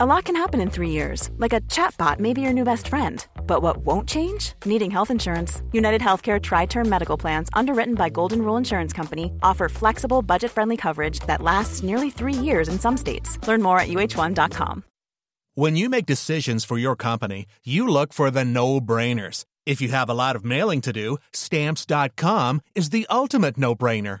A lot can happen in three years, like a chatbot may be your new best friend. But what won't change? Needing health insurance. United Healthcare Tri Term Medical Plans, underwritten by Golden Rule Insurance Company, offer flexible, budget friendly coverage that lasts nearly three years in some states. Learn more at uh1.com. When you make decisions for your company, you look for the no brainers. If you have a lot of mailing to do, stamps.com is the ultimate no brainer.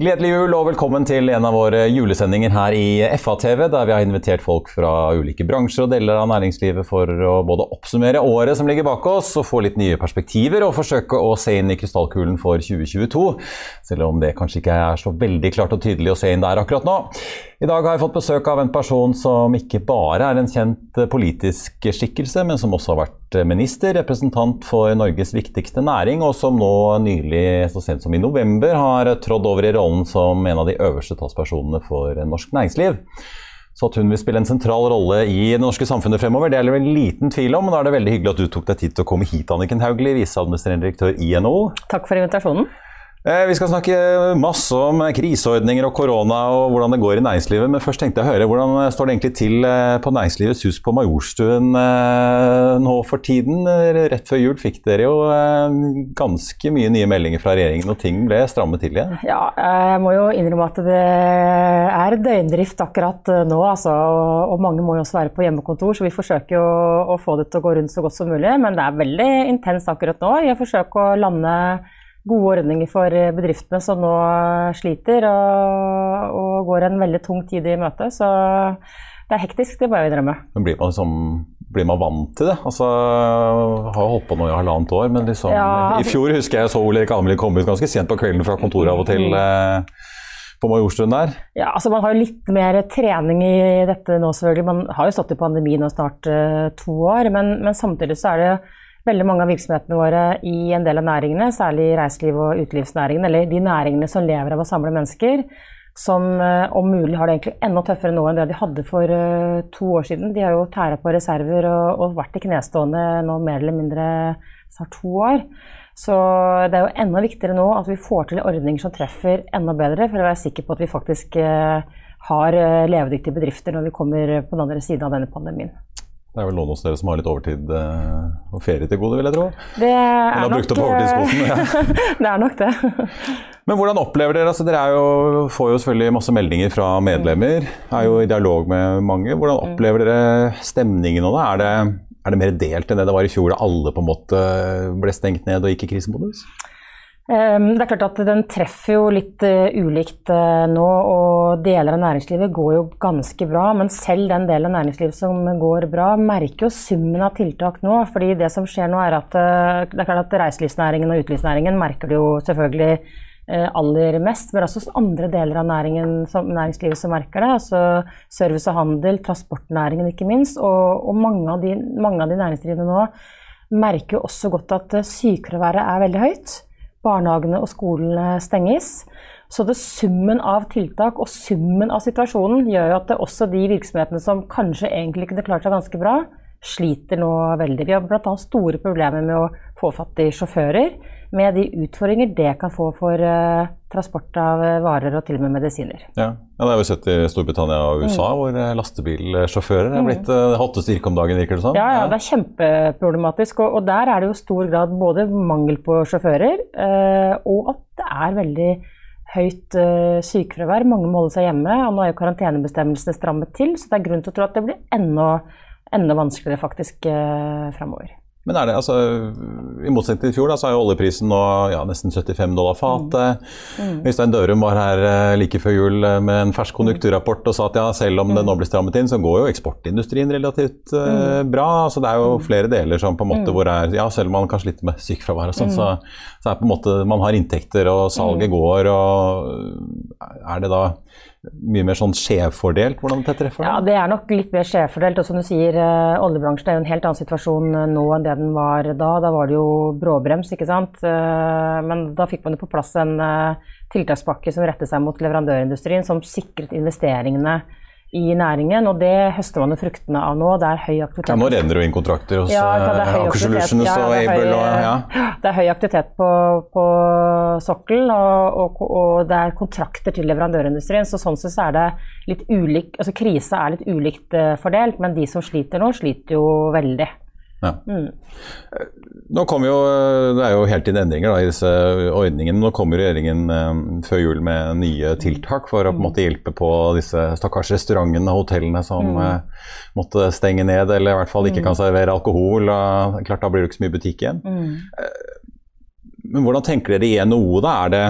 Gledelig jul og velkommen til en av våre julesendinger her i FA-TV, der vi har invitert folk fra ulike bransjer og deler av næringslivet for å både oppsummere året som ligger bak oss, og få litt nye perspektiver og forsøke å se inn i krystallkulen for 2022. Selv om det kanskje ikke er så veldig klart og tydelig å se inn der akkurat nå. I dag har jeg fått besøk av en person som ikke bare er en kjent politisk skikkelse, men som også har vært minister, representant for Norges viktigste næring, og som nå nylig, så sent som i november, har trådd over i rollen som en av de øverste talspersonene for norsk næringsliv. Så at hun vil spille en sentral rolle i det norske samfunnet fremover, det er det vel liten tvil om. Men da er det veldig hyggelig at du tok deg tid til å komme hit, Anniken Hauglie, viseadministrerende direktør i NHO. Takk for invitasjonen. Eh, vi skal snakke masse om kriseordninger og korona og hvordan det går i næringslivet. Men først tenkte jeg å høre, hvordan står det egentlig til eh, på Næringslivets hus på Majorstuen eh, nå for tiden? Rett før jul fikk dere jo ganske mye nye meldinger fra regjeringen, og ting ble strammet til igjen? Ja, jeg må jo innrømme at det er døgndrift akkurat nå, altså. Og mange må jo også være på hjemmekontor, så vi forsøker jo å få det til å gå rundt så godt som mulig. Men det er veldig intenst akkurat nå i å forsøke å lande gode ordninger for bedriftene som nå sliter og, og, går en veldig tung tid i møte. Så det er hektisk, det må jeg innrømme. Men blir man, liksom, blir man vant til det? Altså, jeg har holdt på nå i halvannet år, men liksom, ja, altså, i fjor husker jeg så Ole Erik Almelid komme ut ganske sent på kvelden fra kontoret av og til. Mm. Eh, på Majorstuen der? Ja, altså Man har jo litt mer trening i dette nå, selvfølgelig. Man har jo stått i pandemi nå snart uh, to år, men, men samtidig så er det veldig mange av virksomhetene våre i en del av næringene, særlig reiseliv- og utelivsnæringen, eller de næringene som lever av å samle mennesker, som eh, om mulig har det egentlig enda tøffere nå enn det de hadde for uh, to år siden. De har jo tæra på reserver og, og, vært i knestående nå mer eller mindre snart to år. Så det er jo enda viktigere nå at vi får til ordninger som treffer enda bedre, for å være sikker på at vi faktisk uh, har levedyktige bedrifter når vi kommer på den andre siden av denne pandemien. Det er vel noen hos dere som har litt overtid eh, og ferie til gode, vil jeg tro? Det er opp overtidskvoten? Ja. det er nok det. Men hvordan opplever dere altså Dere jo, får jo selvfølgelig masse meldinger fra medlemmer. Er jo i dialog med mange. Hvordan mm. opplever dere stemningen nå? Er det, er det mer delt enn det det var i fjor, da alle på en måte ble stengt ned og gikk i krisemodus? Ehm, det er klart at Den treffer jo litt uh, ulikt uh, nå, og deler av næringslivet går jo ganske bra. Men selv den delen av næringslivet som går bra, merker jo summen av tiltak nå. fordi det som skjer nå er at uh, det er klart at reiselivsnæringen og utelivsnæringen merker det jo selvfølgelig aller mest. Men også andre deler av næringslivet som merker det. altså Service og handel, transportnæringen ikke minst. Og, og mange, av de, mange av de næringsdrivende nå merker jo også godt at sykefraværet er veldig høyt barnehagene og skolene stenges. Så det summen av tiltak og summen av situasjonen gjør jo at det også de virksomhetene som kanskje egentlig kunne klart seg ganske bra, sliter nå veldig. Vi har bl.a. store problemer med å få fatt i sjåfører, med de utfordringer det kan få for uh, transport av varer og til og med medisiner. Ja, ja Det har vi sett i Storbritannia og USA, mm. hvor eh, lastebilsjåfører er blitt uh, hotteste yrke om dagen, virker det sånn? Ja, ja, det er kjempeproblematisk. Og, og, der er det jo stor grad både mangel på sjåfører, eh, og at det er veldig høyt eh, sykefravær. Mange må holde seg hjemme, og nå er jo karantenebestemmelsene strammet til, så det er grunn til å tro at det blir enda enda vanskeligere faktisk eh, framover. Men er det, altså, I motsetning til i fjor da, så er jo oljeprisen nå ja, nesten 75 dollar fatet. Mm. Mm. Øystein Dørum var her eh, like før jul eh, med en fersk konjunkturrapport og sa at ja, selv om det mm. nå blir strammet inn, så går jo eksportindustrien relativt uh, bra. altså Det er jo mm. flere deler som på en måte hvor er, ja, selv om man kanskje sliter med sykefravær og sånn, så, så, er på en måte man har inntekter og salget går. og Er det da mye mer sånn skjevfordelt? Hvordan det treffer Ja, Det er nok litt mer skjevfordelt. Og som du sier, eh, oljebransjen er jo en helt annen situasjon eh, nå enn det den var da. Da var det jo bråbrems, ikke sant. Eh, men da fikk man jo på plass en tiltakspakke som rettet seg mot leverandørindustrien, som sikret investeringene i næringen, og det høster man jo fruktene av nå. Det er høy aktivitet. Ja, Nå renner det inn kontrakter hos ja, Aker Solutions ja, og Able. Ja. Det er høy aktivitet på, på sokkelen, og, og, og, det er kontrakter til leverandørindustrien. Så sånn sett er det litt ulik altså Krisa er litt ulikt uh, fordelt, men de som sliter nå, sliter jo veldig. Ja. Mm. Nå kommer jo, Det er jo helt inn endringer da, i disse ordningene. Nå kommer regjeringen eh, før jul med nye tiltak for å på en måte hjelpe på disse stakkars restaurantene og hotellene som mm. eh, måtte stenge ned eller i hvert fall ikke kan mm. servere alkohol. Og, klart Da blir det ikke så mye butikk igjen. Mm. Eh, men hvordan tenker dere i NHO da? Er det,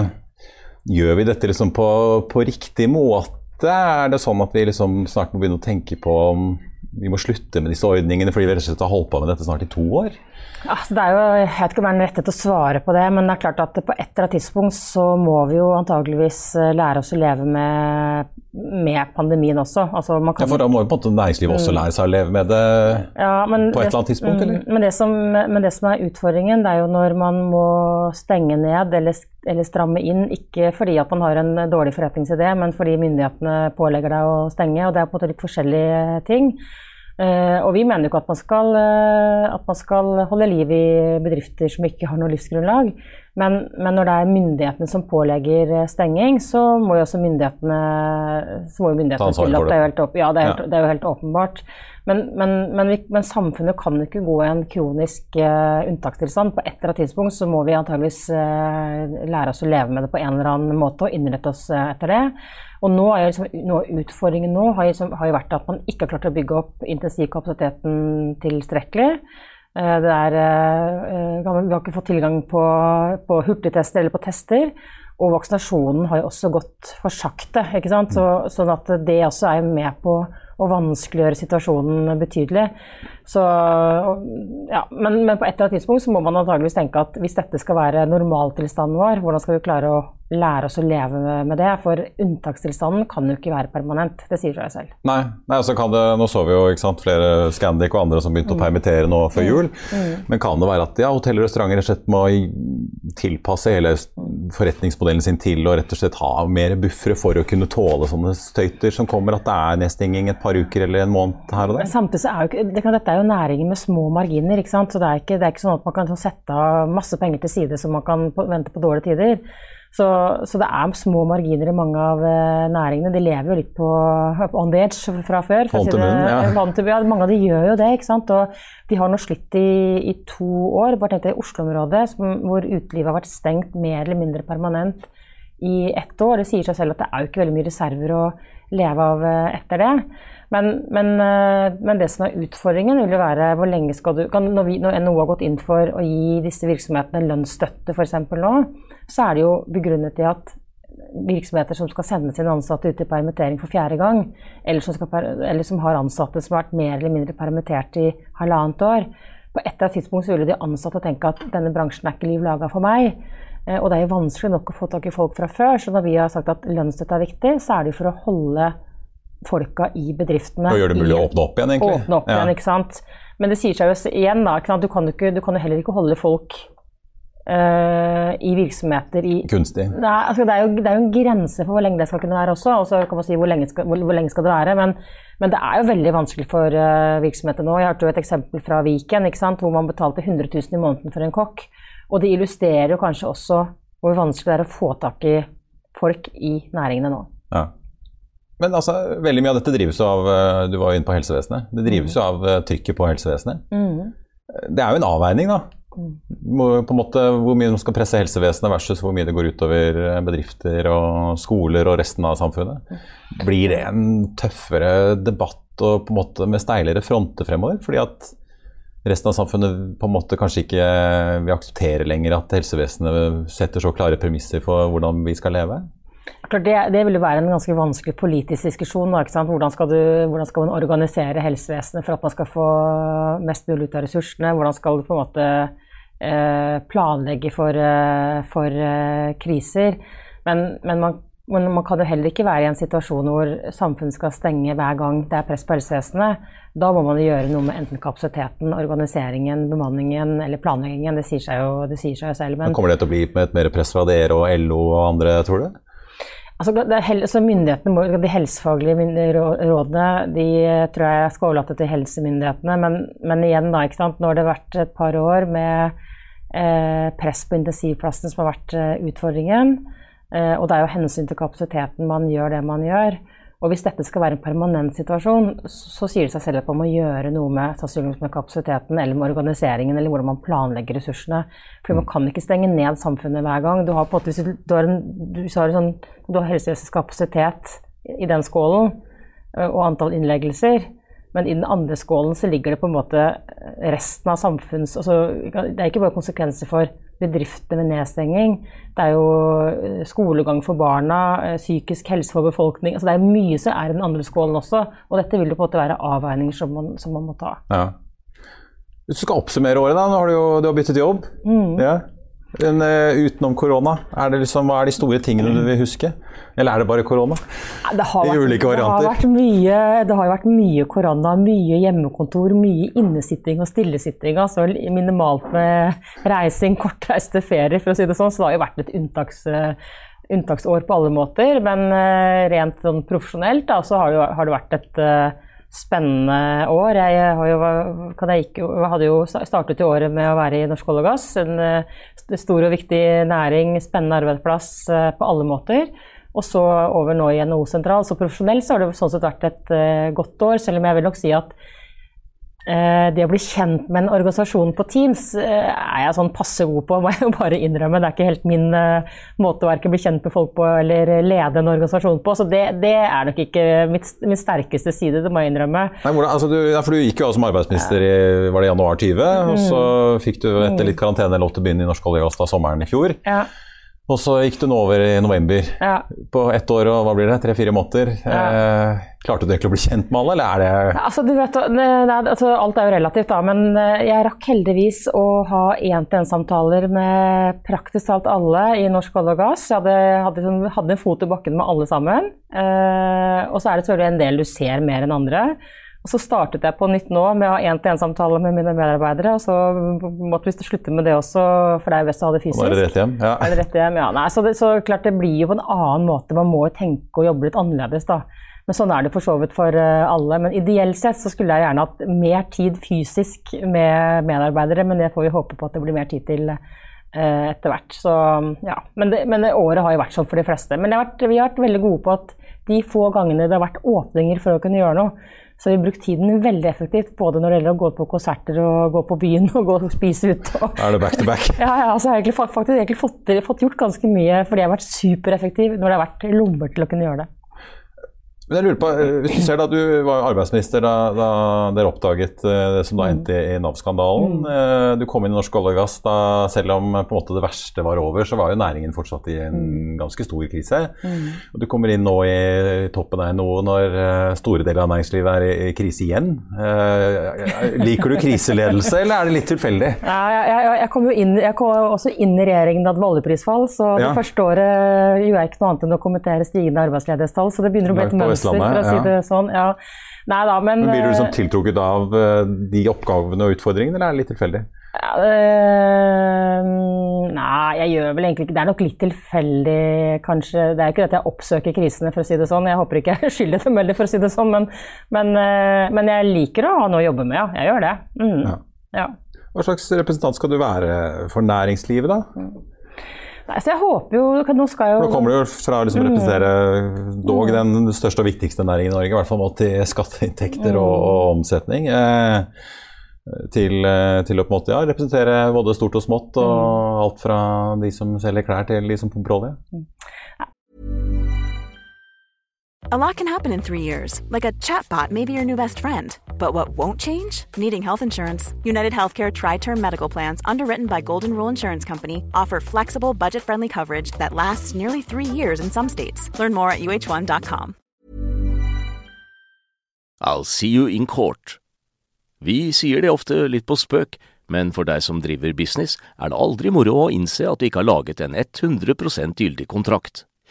gjør vi dette liksom på, på riktig måte? Er det sånn at vi liksom snart må begynne å tenke på om vi må slutte med disse ordningene fordi vi har holdt på med dette snart i to år? Altså, det er jo, jeg vet ikke om jeg er den rette til å svare på det, men det er klart at på et eller annet tidspunkt så må vi jo antageligvis eh, lære oss å leve med, med pandemien også. Altså, ja, For da må jo på en måte næringslivet også mm. lære seg å leve med det ja, på et eller annet tidspunkt, mm, eller? Men det, som, men det som er utfordringen, det er jo når man må stenge ned eller, eller stramme inn, ikke fordi at man har en dårlig forretningsidé, men fordi myndighetene pålegger deg å stenge, og det er på en måte litt forskjellige ting. Uh, og vi mener jo ikke at man, skal, uh, at man, skal, holde liv i bedrifter som ikke har noe livsgrunnlag. Men, men, når det er myndighetene som pålegger eh, stenging, så må jo også myndighetene, så må jo myndighetene stille opp. Det. Det, opp. Ja, det, er helt, ja. det er jo helt åpenbart. Men, men, vi, men, samfunnet kan ikke gå i en kronisk uh, unntakstilstand. På et eller annet tidspunkt så må vi antageligvis uh, lære oss å leve med det på en eller annen måte og innrette oss uh, etter det. Og nå er liksom, noe av utfordringen nå har, liksom, har, jo vært at man ikke har klart å bygge opp intensivkapasiteten tilstrekkelig. Det er, vi har ikke fått tilgang på, på hurtigtester eller på tester. Og vaksinasjonen har jo også gått for sakte. ikke sant? Så, sånn at det også er med på å vanskeliggjøre situasjonen betydelig. Så, ja, men, men, på et eller annet tidspunkt så må man antageligvis tenke at hvis dette skal være normaltilstanden vår, hvordan skal vi klare å lære oss å leve med det? For unntakstilstanden kan jo ikke være permanent. Det sier seg selv. Nei, nei altså kan det, Nå så vi jo sant, flere Scandic og andre som begynte mm. å permittere nå før jul. Mm. mm. Men kan det være at ja, hotell og restauranter rett og slett må tilpasse hele forretningsmodellen sin til og rett og slett ha mer buffere for å kunne tåle sånne støyter som kommer? At det er nedstenging et par uker eller en måned her og der? Samtidig så er jo ikke, det kan, dette er jo næringer med små marginer. ikke sant? Så det er ikke, det er ikke sånn at man kan sette av masse penger til side så man kan vente på dårlige tider. Så, så, det er små marginer i mange av uh, næringene. De lever jo litt på, på on the edge fra før. Hånd til munn, ja. Mange av de gjør jo det. ikke sant? Og de har nå slitt i, i to år. Bare tenk deg Oslo-området, hvor utelivet har vært stengt mer eller mindre permanent i ett år. Det sier seg selv at det er jo ikke veldig mye reserver å leve av uh, etter det. Men, men, eh, men, det som er utfordringen, vil jo være hvor lenge skal du kan, når, vi, når, NHO har gått inn for å gi disse virksomhetene lønnsstøtte f.eks. nå, så er det jo begrunnet i at virksomheter som skal sende sine ansatte ut i permittering for fjerde gang, eller som, skal, eller som har ansatte som har vært mer eller mindre permittert i halvannet år, på et eller annet tidspunkt så ville de ansatte tenke at denne bransjen er ikke liv laga for meg. Eh, og det er jo vanskelig nok å få tak i folk fra før, så når vi har sagt at lønnsstøtte er viktig, så er det for å holde folka i bedriftene. Og gjøre det mulig å åpne opp igjen, egentlig? Åpne opp ja. igjen, ikke sant. Men det sier seg jo igjen, da. Du kan, jo ikke, du kan jo heller ikke holde folk uh, i virksomheter i Kunstig? Nei, altså, det, er jo, det, er jo, en grense for hvor lenge det skal kunne være også. Og så kan man si hvor lenge skal, hvor, hvor lenge skal det være. Men, men, det er jo veldig vanskelig for uh, virksomheter nå. Jeg hørte jo et eksempel fra Viken, ikke sant? hvor man betalte 100 000 i måneden for en kokk. Og det illustrerer jo kanskje også hvor vanskelig det er å få tak i folk i næringene nå. Ja. Men altså, veldig mye av dette drives jo av eh, Du var jo inne på helsevesenet. Det drives jo av eh, trykket på helsevesenet. Mm. Det er jo en avveining, da. På en måte Hvor mye man skal presse helsevesenet versus hvor mye det går utover eh, bedrifter og skoler og resten av samfunnet. Blir det en tøffere debatt og på en måte med steilere fronter fremover? Fordi at resten av samfunnet på en måte kanskje ikke vil akseptere lenger at helsevesenet setter så klare premisser for hvordan vi skal leve? Det, det, vil jo være en ganske vanskelig politisk diskusjon. Hvordan skal, du, hvordan, skal man organisere helsevesenet for at man skal få mest mulig ut av ressursene? Hvordan skal du på en måte eh, planlegge for, eh, for eh, kriser? Men, men man, Men man kan jo heller ikke være i en situasjon hvor samfunnet skal stenge hver gang det er press på helsevesenet. Da må man gjøre noe med enten kapasiteten, organiseringen, bemanningen eller planleggingen. Det sier seg jo, det sier seg jo selv. Men, men kommer det til å bli med et mer press fra dere og LO og andre, tror du? Altså, altså myndighetene, De helsefaglige rådene de tror jeg skal overlate til helsemyndighetene. Men, men igjen, da, ikke sant? nå har det vært et par år med eh, press på intensivplassene som har vært eh, utfordringen. Eh, og det er jo hensyn til kapasiteten man gjør det man gjør. Og hvis dette skal være en permanent situasjon, så sier det seg selv at man må gjøre noe med, med kapasiteten eller med organiseringen eller hvordan man planlegger ressursene. For man kan ikke stenge ned samfunnet hver gang. Du har på en måte, hvis du har, en, har, sånn, har helsevesenets kapasitet i den skålen eh, og antall innleggelser, men i den andre skålen så ligger det på en måte resten av samfunns... Altså, det er ikke bare konsekvenser for bedriftene med nedstenging. Det er jo eh, skolegang for barna, eh, psykisk helse for befolkning. Altså, det er mye som er i den andre skålen også. Og dette vil jo på en måte være avveininger som man, som man må ta. Ja. Hvis du skal oppsummere året, da. Nå har du jo du har byttet jobb. Mm. Ja. Men, uh, utenom korona, er det liksom, hva er de store tingene du vil huske? Eller er det bare korona? Det har, vært, ulike varianter. Det har, vært mye, det har vært mye korona, mye hjemmekontor, mye innesitting og stillesitting. Altså minimalt med reising, kortreiste ferier, for å si det sånn. Så det har jo vært et unntaks, unntaksår på alle måter. Men uh, rent sånn profesjonelt da, så har det, har det vært et uh, spennende år. Jeg, jo, jeg, gikk, jo startet i året med å være i Norsk olje og gass. En uh, stor og viktig næring, spennende arbeidsplass uh, på alle måter. Og så over nå i NHO-sentral. Så profesjonelt så har det sånn sett vært et uh, godt år, selv om jeg vil nok si at Eh, det å bli kjent med en organisasjon på Teams eh, er jeg sånn passe god på, må jeg jo bare innrømme. Det er ikke helt min eh, måte å verken bli kjent med folk på eller lede en organisasjon på. Så det, det er nok ikke mitt, min sterkeste side, det må jeg innrømme. Nei, hvordan, altså du, ja, for du gikk jo som arbeidsminister i var det januar 20, og så mm. fikk du etter litt karantene lov til å begynne i Norsk olje og gass da sommeren i fjor. Ja. Og så gikk du nå over i november. Ja. På ett år og hva blir det, tre-fire måneder. Ja. Eh, klarte du egentlig å bli kjent med alle, eller er det altså, vet, det, altså, Alt er jo relativt, da. Men eh, jeg rakk heldigvis å ha én-til-én-samtaler med praktisk talt alle i Norsk olje og gass. Jeg hadde, hadde, sånn, hadde, en fot i bakken med alle sammen. Eh, og så er det selvfølgelig en del du ser mer enn andre. Og så startet jeg på nytt nå med å ha én-til-én-samtale med mine medarbeidere. Og så måtte vi slutte med det også, for det er best å ha det fysisk. Nå er det rett hjem? Ja. Er det rett hjem? Ja. Nei, så, det, så, klart det blir jo på en annen måte. Man må jo tenke og jobbe litt annerledes, da. Men sånn er det for så vidt for eh, alle. Men ideelt sett så skulle jeg gjerne hatt mer tid fysisk med medarbeidere, men det får vi håpe på at det blir mer tid til eh, etter hvert. Så, ja. men, det, men det året har jo vært sånn for de fleste. Men har vært, vi har vært veldig gode på at de få gangene det har vært åpninger for å kunne gjøre noe, så vi har brukt tiden veldig effektivt, både når det gjelder å gå på konserter og gå på byen og gå og spise ute. er det back to back? ja, ja altså, jeg har faktisk egentlig fått, fått, gjort ganske mye fordi jeg har vært supereffektiv når det har vært lommer til å kunne gjøre det. Men jeg lurer på, eh, hvis Du ser da, du var arbeidsminister da, da dere oppdaget eh, det som da endte i Nav-skandalen. Mm. Eh, du kom inn i Norsk olje og gass da selv om på en måte det verste var over, så var jo næringen fortsatt i en mm. ganske stor krise. Mm. Og Du kommer inn nå i toppen av NHO når store deler av næringslivet er i, i krise igjen. Liker du kriseledelse, eller er det litt tilfeldig? Ja, jeg, jeg, jeg, kom jo inn, jeg kom også inn i regjeringen da det var oljeprisfall, så det ja. første året gjorde jeg ikke noe annet enn å kommentere stigende arbeidsledighetstall. så det begynner å bli et mønster Vestlandet, for å si det sånn. Ja. Nei da, men, men Blir du liksom eh, tiltrukket av eh, de oppgavene og utfordringene, eller er det litt tilfeldig? Ja, øh, nei, jeg gjør vel egentlig ikke Det er nok litt tilfeldig, kanskje. Det er ikke at jeg oppsøker krisene, for å si det sånn. Jeg håper ikke jeg skylder dem heller, for å si det sånn. Men, men, men, jeg liker å ha noe å jobbe med, ja. Jeg gjør det. Mm. Ja. Ja. Hva slags representant skal du være for næringslivet, da? Mm. Nei, så jeg håper jo Nå skal jo Nå kommer du jo fra å liksom representere dog mm. den største og viktigste næringen i Norge, i hvert fall målt til skatteinntekter og, og mm. omsetning. Eh, til, eh, til, å på en måte ja, representere både stort og smått, og mm. alt fra de som selger klær til de som pumper olje. A lot can happen in three years, like a chatbot may be your new best friend. But what won't change? Needing health insurance. United Healthcare Tri Term Medical Plans, underwritten by Golden Rule Insurance Company, offer flexible, budget friendly coverage that lasts nearly three years in some states. Learn more at uh1.com. I'll see you in court. Vi sier det ofte litt på spøk, men for deg som driver business, er det aldri moro å innse at du ikke har laget en 100 gyldig kontrakt.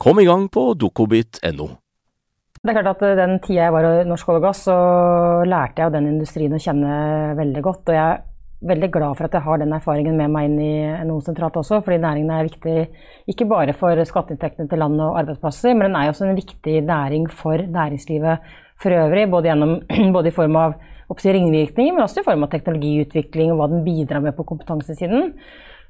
Kom i gang på dokobit.no. Det er klart at Den tida jeg var i Norsk olje og gass, så lærte jeg den industrien å kjenne veldig godt. Og jeg er veldig glad for at jeg har den erfaringen med meg inn i NHO sentralt også, fordi næringen er viktig ikke bare for skatteinntektene til land og arbeidsplasser, men den er også en viktig næring for næringslivet for øvrig. Både, gjennom, både i form av ringvirkninger, men også i form av teknologiutvikling og hva den bidrar med på kompetansesiden.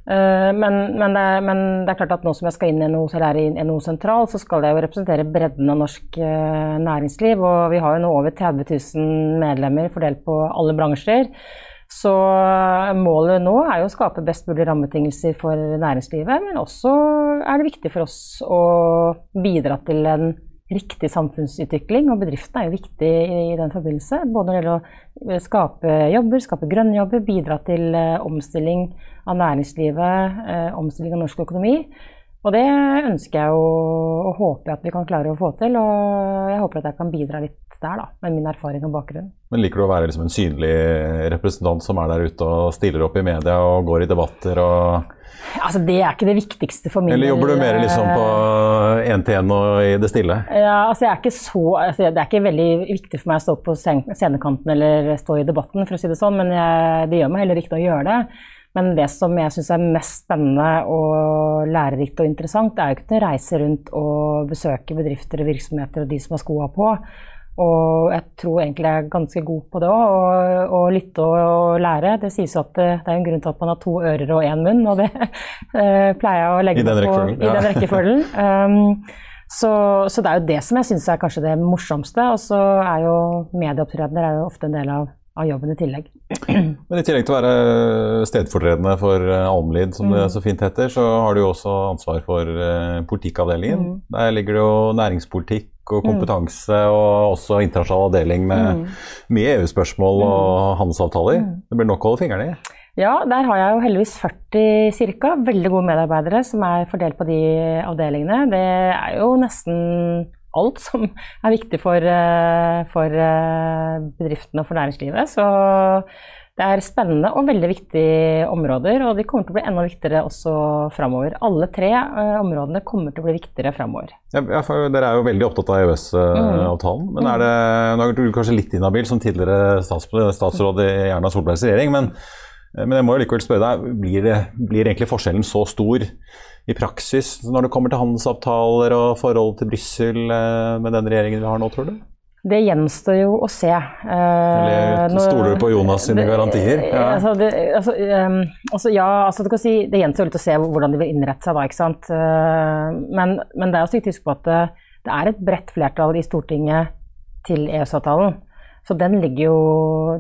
Eh, men, men, det, men, det, er klart at nå som jeg skal inn i NHO, eller er i NHO sentral, så skal jeg jo representere bredden av norsk eh, næringsliv. Og vi har jo nå over 30 000 medlemmer fordelt på alle bransjer. Så målet nå er jo å skape best mulig rammebetingelser for næringslivet. Men også er det viktig for oss å bidra til en riktig samfunnsutvikling. Og bedriftene er jo viktig i den forbindelse. Både når det gjelder å skape jobber, skape grønne jobber, bidra til eh, omstilling av næringslivet, eh, omstilling av norsk økonomi. Og det ønsker jeg og, håper at vi kan klare å få til. Og jeg håper at jeg kan bidra litt der, da, med min erfaring og bakgrunn. Men liker du å være liksom en synlig representant som er der ute og stiller opp i media og går i debatter og Altså, Det er ikke det viktigste for min Eller jobber du mer liksom på én-til-én og i det stille? Ja, altså jeg er ikke så, altså Det er ikke veldig viktig for meg å stå på scenekanten eller stå i debatten, for å si det sånn, men jeg, det gjør meg heller ikke å gjøre det. Men det som jeg syns er mest spennende og lærerikt og interessant, det er jo ikke å reise rundt og besøke bedrifter og virksomheter og de som har skoa på. Og jeg tror egentlig jeg er ganske god på det òg, å lytte og, og, lære. Det sies jo at det, det, er en grunn til at man har to ører og én munn, og det uh, pleier jeg å legge den på i den rekkefølgen. Um, så, så, det er jo det som jeg syns er kanskje det morsomste. Og så er jo medieopptredener ofte en del av av jobben i tillegg. Men I tillegg til å være stedfortredende for uh, Almlid, som mm. det så fint heter, så har du jo også ansvar for uh, politikkavdelingen. Mm. Der ligger det jo næringspolitikk og mm. kompetanse, mm. og også internasjonal avdeling med mm. mye EU-spørsmål og mm. handelsavtaler. Det blir nok å holde fingrene i. Ja, der har jeg jo heldigvis 40 cirka, veldig gode medarbeidere som er fordelt på de avdelingene. Det er jo nesten alt som er viktig for, eh, for eh, bedriftene og for næringslivet. Så det er spennende og veldig viktige områder, og de kommer til å bli enda viktigere også framover. Alle tre uh, områdene kommer til å bli viktigere framover. Ja, dere er jo veldig opptatt av EØS-avtalen, mm. men er det, nå er du kanskje litt inhabil som tidligere statsråd i Erna Solbergs regjering, men, men jeg må jo likevel spørre deg, blir, blir egentlig forskjellen så stor i praksis når det kommer til handelsavtaler og forhold til Brussel eh, med den regjeringen vi har nå, tror du? Det gjenstår jo å se. Eller stoler du på Jonas sine garantier? Ja. Altså, det, altså, um, altså, ja, altså, du kan si, det gjenstår litt å se hvordan de vil innrette seg da. ikke sant? Men, men, det er også viktig å huske på at det, det, er et bredt flertall i Stortinget til EØS-avtalen. Så den ligger jo,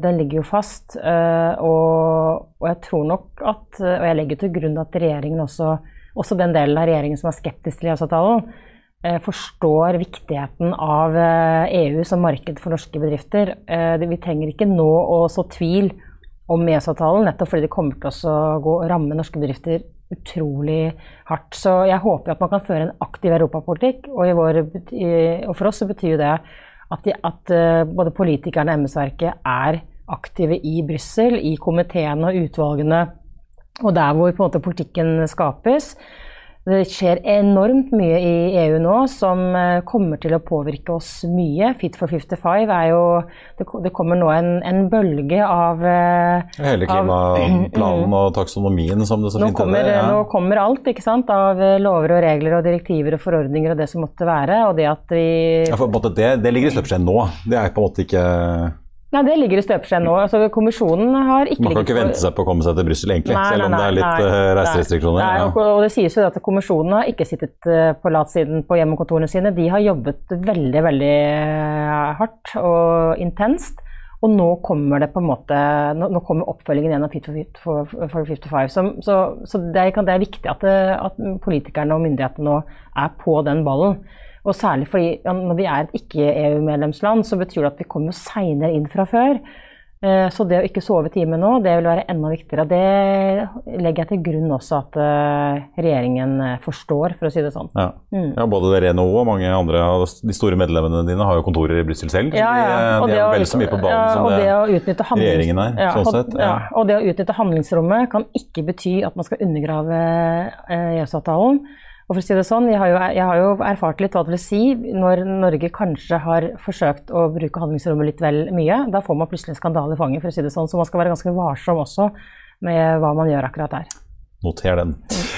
den ligger jo fast. Og, og, jeg tror nok at, og jeg legger til grunn at regjeringen også også den delen av regjeringen som er skeptisk til EØS-avtalen, eh, forstår viktigheten av EU eh, e som marked for norske bedrifter. Eh, vi trenger ikke nå å så tvil om EØS-avtalen, nettopp fordi det kommer til å gå, ramme norske bedrifter utrolig hardt. Så jeg håper at man kan føre en aktiv europapolitikk, og, og for oss så betyr det at, de, at både politikerne og embetsverket er aktive i Brussel, i komiteene og utvalgene og der hvor på en måte politikken skapes. Det skjer enormt mye i EU nå som eh, kommer til å påvirke oss mye. Fit for 55 er jo Det, kommer nå en, en bølge av eh, Hele klimaplanen og taksonomien, som det så fint heter. Ja. Nå kommer alt ikke sant, av eh, lover og regler og direktiver og forordninger og det som måtte være. Og det at vi ja, for det, det ligger i støpeskjeen nå. Det er på en måte ikke Nei, det ligger i støpeskjeen nå. Altså, kommisjonen har ikke Man kan ikke vente seg på å komme seg til Brussel, egentlig, Nei, selv om nei, det er litt uh, reiserestriksjoner. Ja. og, og det sies jo at kommisjonen har ikke sittet uh, på latsiden på hjemmekontorene sine. De har jobbet veldig, veldig uh, hardt og intenst. Og nå kommer det på en måte, nå, nå kommer oppfølgingen av Fit for, for, for 55. Så, så, så det, er, det, er, viktig at, det, at politikerne og myndighetene nå er på den ballen. Og særlig fordi ja, når vi er et ikke-EU-medlemsland, så betyr det at vi kommer seinere inn fra før. Eh, så det å ikke sove timen nå, det vil være enda viktigere. Det legger jeg til grunn også at uh, regjeringen eh, forstår, for å si det sånn. Ja, mm. ja både NHO og mange andre av de store medlemmene dine har jo kontorer i Brussel selv. Ja, ja. De, de er vel så mye på banen som det, det regjeringen er. Sånn sett. Ja. Og det å utnytte handlingsrommet kan ikke bety at man skal undergrave EØS-avtalen. Uh, og for å si det sånn, jeg har, jo, jeg har, jo, erfart litt hva det vil si når Norge kanskje har forsøkt å bruke handlingsrommet litt vel mye. Da får man plutselig en skandale i fanget, for å si det sånn. Så man skal være ganske varsom også med hva man gjør akkurat der. Noter den.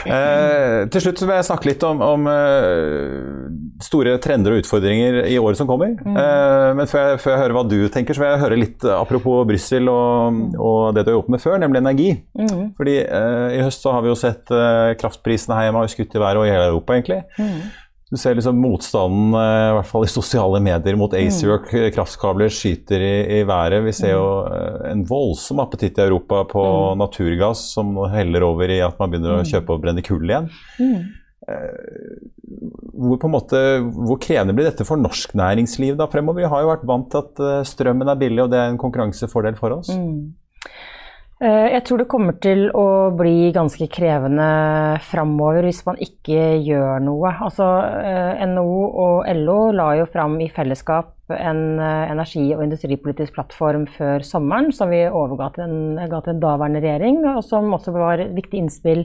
Eh, til slutt vil jeg snakke litt om, om uh, store trender og utfordringer i året som kommer. Mm. Eh, men før jeg, før jeg, hører hva du tenker, så vil jeg høre litt apropos Brussel og, og, det du har jobbet med før, nemlig energi. Mm. Fordi eh, i høst så har vi jo sett eh, kraftprisene her hjemme har skutt i været og i hele Europa, egentlig. Mm. Du ser liksom motstanden, eh, i hvert fall i sosiale medier, mot ACER og kraftkabler skyter i, i, været. Vi ser jo eh, en voldsom appetitt i Europa på mm. naturgass, som heller over i at man begynner å mm. kjøpe og brenne kull igjen. Mm. Eh, hvor, på en måte, hvor krevende blir dette for norsk næringsliv da fremover? Vi har jo vært vant til at strømmen er billig, og det er en konkurransefordel for oss. Mm. Eh, jeg tror det kommer til å bli ganske krevende framover hvis man ikke gjør noe. Altså, eh, NHO og LO la jo fram i fellesskap en eh, energi- og industripolitisk plattform før sommeren som vi overga til en, til en daværende regjering, og som også var et viktig innspill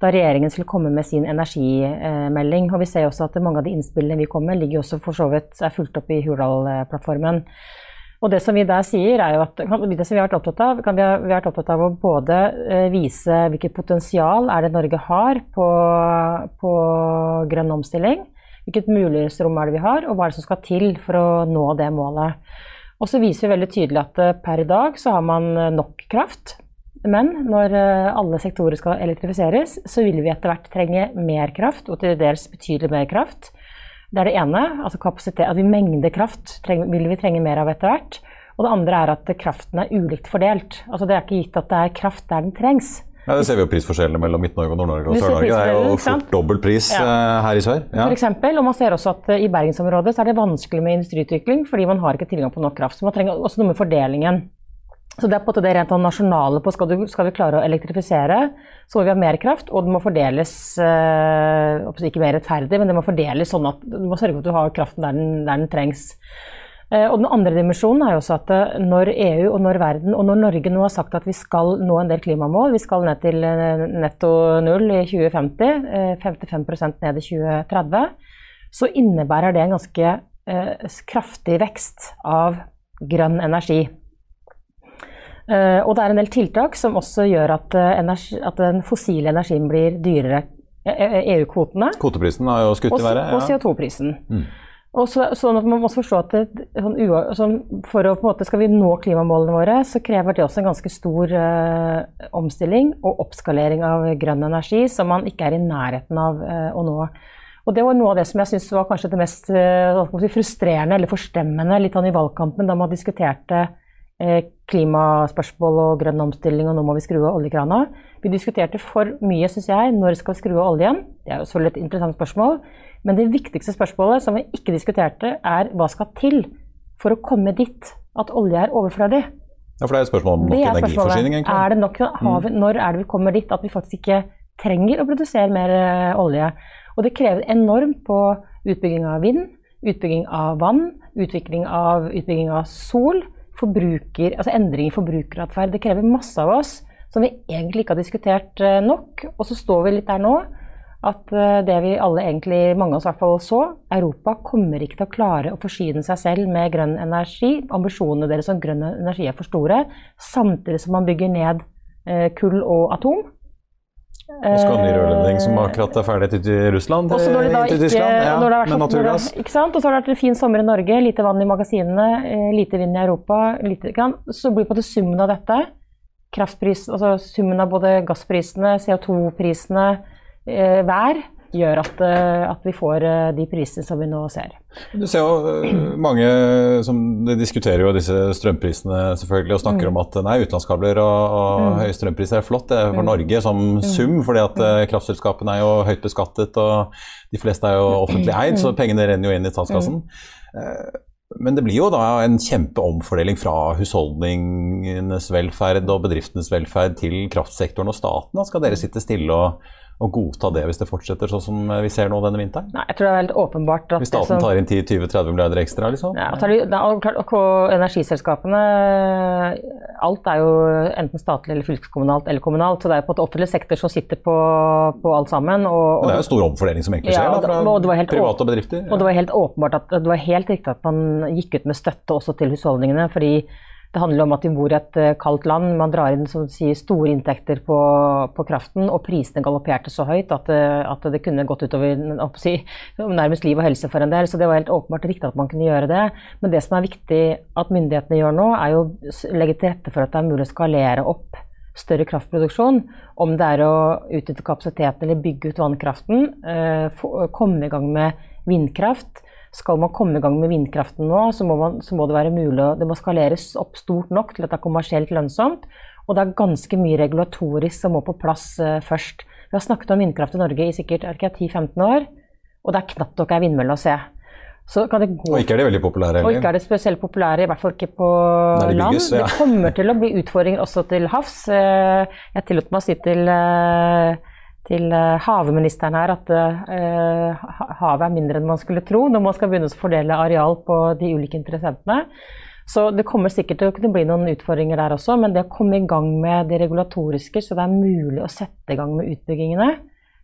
da regjeringen skulle komme med sin energimelding. Og vi ser også at mange av de innspillene vi kom med, ligger også for så vidt er fulgt opp i Hurdal-plattformen. Og det som vi der sier, er jo at det som vi har vært opptatt av, vi vi har vært opptatt av å både eh, vise hvilket potensial er det Norge har på, på grønn omstilling, hvilket mulighetsrom er det vi har, og hva er det som skal til for å nå det målet. Og så viser vi veldig tydelig at eh, per i dag så har man eh, nok kraft. Men når alle sektorer skal elektrifiseres, så vil vi etter hvert trenge mer kraft, og til dels betydelig mer kraft. Det er det ene. altså kapasitet, vi Mengde kraft treng, vil vi trenge mer av etter hvert. Og det andre er at kraften er ulikt fordelt. Altså Det er ikke gitt at det er kraft der den trengs. Ja, Det ser vi jo prisforskjellene mellom Midt-Norge og Nord-Norge og Sør-Norge. Det er jo fort dobbel pris ja. Eh, her i sør. Ja. For eksempel, og man ser også at eh, i bergensområdet så er det vanskelig med industriutvikling fordi man har ikke tilgang på nok kraft. Så man trenger også noe med fordelingen. Så det er på en det rent sånn nasjonale på skal, du, skal, vi klare å elektrifisere, så må vi ha mer kraft, og det må fordeles øh, Ikke mer rettferdig, men det må fordeles sånn at du må sørge for at du har kraften der den, der den trengs. Uh, og Den andre dimensjonen er jo også at uh, når EU og når verden og når Norge nå har sagt at vi skal nå en del klimamål, vi skal ned til netto null i 2050, 55% ned i 2030, så innebærer det en ganske kraftig vekst av grønn energi. Uh, og det er en del tiltak som også gjør at, uh, energi, at den fossile energien blir dyrere. EU-kvotene. E Kvoteprisen har jo skutt i været. Ja. Og CO2-prisen. Mm. Og så, sånn at Man må forstå at det, sånn, sånn, for å, på en måte, Skal vi nå klimamålene våre, så krever det også en ganske stor uh, omstilling og oppskalering av grønn energi som man ikke er i nærheten av å nå. Og Det var noe av det som jeg synes var kanskje det mest uh, frustrerende eller forstemmende litt an i valgkampen, da man diskuterte Eh, klimaspørsmål og grønn omstilling, og nå må vi skru av oljekrana. Vi diskuterte for mye, syns jeg, når skal vi skru av oljen? Det er jo selvfølgelig et interessant spørsmål. Men det viktigste spørsmålet som vi ikke diskuterte, er hva skal til for å komme dit at olje er overflødig? Ja, For det er et spørsmål om nok energiforsyning, egentlig. Er det nok, vi, mm. når er det vi kommer dit at vi faktisk ikke trenger å produsere mer eh, olje? Og det krever enormt på utbygging av vind, utbygging av vann, utvikling av, utbygging av sol forbruker, altså endring i forbrukeratferd. Det krever masse av oss som vi egentlig ikke har diskutert eh, nok. Og så står vi litt der nå at eh, det vi alle egentlig, mange av oss i hvert fall så, Europa kommer ikke til å klare å forsyne seg selv med grønn energi. Ambisjonene deres om grønn energi er for store, samtidig som man bygger ned eh, kull og atom. Og skal ha ny rørledning som akkurat er ferdig til Russland. Også når det da ikke, Tyskland, ja, når det har vært med det- naturgass. Ikke sant? Og så har det vært en fin sommer i Norge, lite vann i magasinene, eh, lite vind i Europa. Lite, så blir på måte summen av dette, kraftpris, altså summen av både gassprisene, CO2-prisene, eh, vær, gjør at, eh, at vi får eh, de prisene som vi nå ser. Du ser jo øh, mange som diskuterer jo disse strømprisene selvfølgelig og snakker om at nei, utenlandskabler og, og høye strømpriser er flott det er for Norge som sum, fordi at øh, kraftselskapene er jo høyt beskattet og de fleste er jo offentlig eid, så pengene renner jo inn i statskassen. Eh, Men det blir jo da en kjempeomfordeling fra husholdningenes velferd og bedriftenes velferd til kraftsektoren og staten. Da skal dere sitte stille og, og godta det hvis det fortsetter sånn som vi ser nå denne vinteren? Nei, jeg tror det er helt åpenbart at Hvis det staten som- tar inn 10-20-30 milliarder ekstra, liksom? Ja, og er, klart, og og energiselskapene Alt er jo enten statlig eller fylkeskommunalt eller kommunalt. Så det er jo på en måte offentlig sektor som sitter på, på alt sammen. Og, Men det er jo stor omfordeling som egentlig skjer ja, da, fra helt private og bedrifter. Ja. og det var helt åpenbart at det var helt riktig at man gikk ut med støtte også til husholdningene. fordi det handler om at vi bor i et eh, kaldt land. Man drar inn sier, store inntekter på, på kraften, og prisene galopperte så høyt at, det- at det kunne gått utover si, nærmest liv og helse for en del. Så det var helt åpenbart riktig at man kunne gjøre det. Men det som er viktig at myndighetene gjør nå, er å legge til rette for at det er mulig å skalere opp større kraftproduksjon. Om det er å utnytte kapasiteten eller bygge ut vannkraften, eh, komme i gang med vindkraft. Skal man komme i gang med vindkraften nå, så må, man, så må det være mulig å Det må skaleres opp stort nok til at det er kommersielt lønnsomt. Og det er ganske mye regulatorisk som må på plass uh, først. Vi har snakket om vindkraft i Norge i sikkert er det ikke 10-15 år, og det er knapt nok ei vindmølle å se. Så kan det gå Og ikke er de veldig populære og ikke er det spesielt populære, i hvert fall ikke på de land. bygges, ja. Det kommer til å bli utfordringer også til havs. Eh, Jeg tillot meg å si til, eh, til eh, havministeren her at uh, havet er mindre enn man skulle tro når man skal begynne å fordele areal på de ulike interessentene. Så det kommer sikkert til å kunne bli noen utfordringer der også, men det å komme i gang med det regulatoriske så det er mulig å sette i gang med utbyggingene,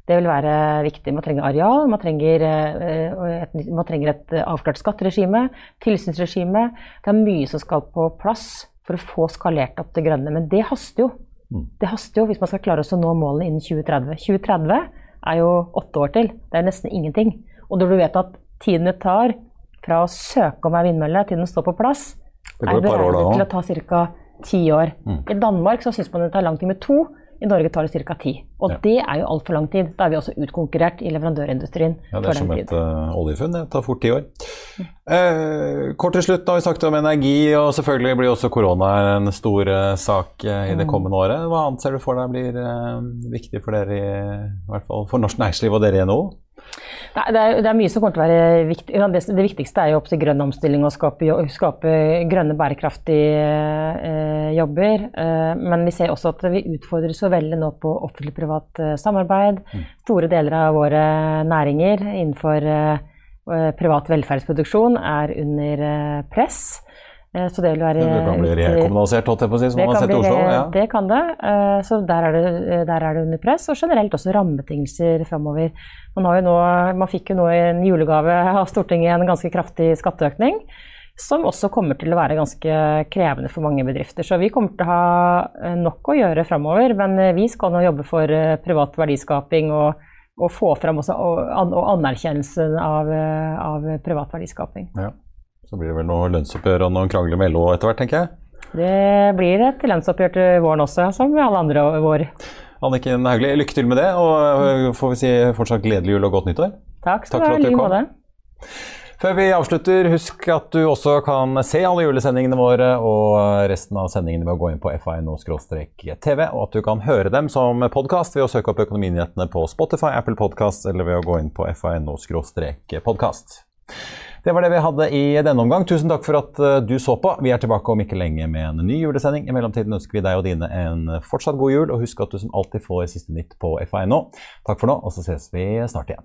det vil være viktig. Man trenger areal, man trenger, eh, et, man trenger et avklart skatteregime, tilsynsregime. Det er mye som skal på plass for å få skalert opp det grønne. Men det haster jo. Det haster jo hvis man skal klare oss å nå målene innen 2030. 2030 er jo åtte år til. Det er nesten ingenting. Og når du vet at tiden det tar fra å søke om ei vindmølle til den står på plass, er det beregnet til å ta ca. ti år. I Danmark så syns man det tar lang tid med to. I Norge tar det ca. ti. Og Ja. det er jo altfor lang tid. Da er vi også utkonkurrert i leverandørindustrien. Ja, det er som et uh, oljefunn. Det tar fort ti år. Eh, kort til slutt, da har vi snakket om energi, og selvfølgelig blir også korona en stor uh, sak uh, i det Mm. kommende året. Hva annet ser du for deg blir viktig for dere, i, i hvert fall for norsk næringsliv og dere i NHO? Det, er, det er mye som kommer til å være viktig. Det, det viktigste er jo opp til grønn omstilling og skape, skape grønne, bærekraftige eh, jobber. Eh, men vi ser også at vi utfordrer så veldig nå på offentlig-privat eh, samarbeid. Store deler av våre næringer innenfor eh, eh, privat velferdsproduksjon er under eh, press. Eh, så det vil være Det kan bli viktig- rekommunalisert, holdt jeg på å si, som man har sett i Oslo. Ja. det kan det. Eh, Så der er det, der er det under press. Og generelt også rammebetingelser framover. Man, har jo nå, man fikk jo nå i en julegave av Stortinget en ganske kraftig skatteøkning. Som også kommer til å være ganske krevende for mange bedrifter. Så vi kommer til å ha eh, nok å gjøre framover. Men eh, vi skal nå jobbe for eh, privat verdiskaping og, og få fram også, og, og anerkjennelsen av, eh, av privat verdiskaping. Ja. Så blir det vel noe lønnsoppgjør og noen krangler med LO etter hvert, tenker jeg. Det blir et lønnsoppgjør til våren også, som alle andre vår. Anniken Hauglie, lykke til med det, og får vi si fortsatt gledelig jul og godt nyttår. Takk skal Takk for du ha. i like måte. Før vi avslutter, husk at du også kan se alle julesendingene våre og resten av sendingene ved å gå inn på fino-tv, og at du kan høre dem som podkast ved å søke opp Økonominyhetene på Spotify, Apple Podcast eller ved å gå inn på fino-podkast. Det var det vi hadde i denne omgang. Tusen takk for at eh, du så på. Vi er tilbake om ikke lenge med en ny julesending. I mellomtiden ønsker vi deg og dine en fortsatt god jul, og husk at du som alltid får siste nytt på FA.no. Takk for nå, og så ses vi snart igjen.